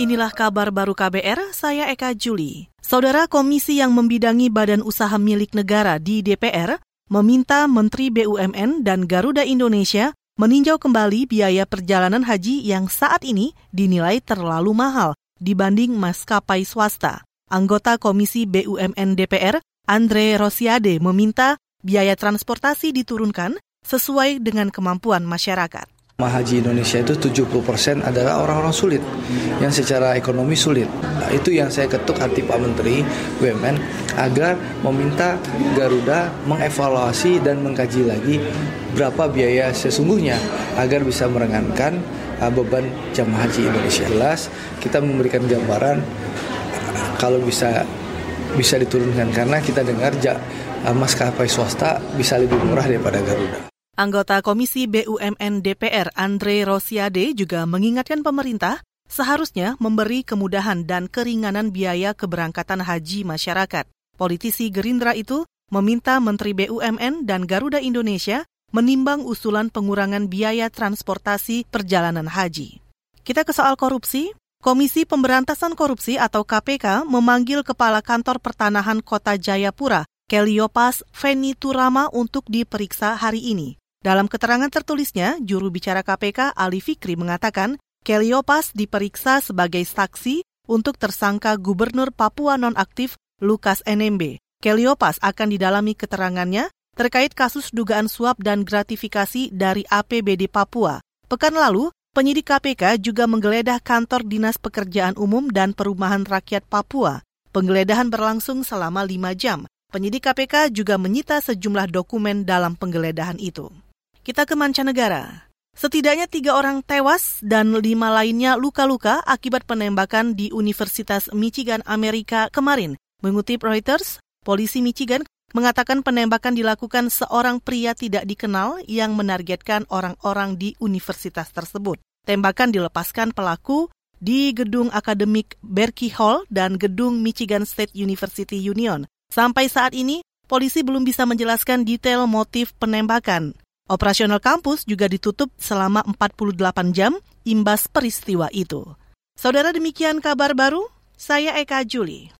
Inilah kabar baru KBR, saya Eka Juli. Saudara Komisi yang membidangi Badan Usaha Milik Negara di DPR meminta Menteri BUMN dan Garuda Indonesia meninjau kembali biaya perjalanan haji yang saat ini dinilai terlalu mahal dibanding maskapai swasta. Anggota Komisi BUMN DPR, Andre Rosiade, meminta biaya transportasi diturunkan sesuai dengan kemampuan masyarakat. Haji Indonesia itu 70% adalah orang-orang sulit yang secara ekonomi sulit. Nah, itu yang saya ketuk hati Pak Menteri BUMN agar meminta Garuda mengevaluasi dan mengkaji lagi berapa biaya sesungguhnya agar bisa meringankan uh, beban jamaah haji Indonesia. Jelas kita memberikan gambaran kalau bisa bisa diturunkan karena kita dengar uh, maskapai swasta bisa lebih murah daripada Garuda. Anggota Komisi BUMN DPR Andre Rosiade juga mengingatkan pemerintah seharusnya memberi kemudahan dan keringanan biaya keberangkatan haji masyarakat. Politisi Gerindra itu meminta Menteri BUMN dan Garuda Indonesia menimbang usulan pengurangan biaya transportasi perjalanan haji. Kita ke soal korupsi. Komisi Pemberantasan Korupsi atau KPK memanggil Kepala Kantor Pertanahan Kota Jayapura, Keliopas Feni Turama untuk diperiksa hari ini. Dalam keterangan tertulisnya, juru bicara KPK Ali Fikri mengatakan Keliopas diperiksa sebagai saksi untuk tersangka Gubernur Papua nonaktif Lukas NMB. Keliopas akan didalami keterangannya terkait kasus dugaan suap dan gratifikasi dari APBD Papua. Pekan lalu, penyidik KPK juga menggeledah kantor Dinas Pekerjaan Umum dan Perumahan Rakyat Papua. Penggeledahan berlangsung selama lima jam. Penyidik KPK juga menyita sejumlah dokumen dalam penggeledahan itu. Kita ke mancanegara. Setidaknya tiga orang tewas dan lima lainnya luka-luka akibat penembakan di Universitas Michigan, Amerika kemarin. Mengutip Reuters, polisi Michigan mengatakan penembakan dilakukan seorang pria tidak dikenal yang menargetkan orang-orang di universitas tersebut. Tembakan dilepaskan pelaku di gedung akademik Berkeley Hall dan gedung Michigan State University Union. Sampai saat ini, polisi belum bisa menjelaskan detail motif penembakan. Operasional kampus juga ditutup selama 48 jam imbas peristiwa itu. Saudara demikian kabar baru, saya Eka Juli.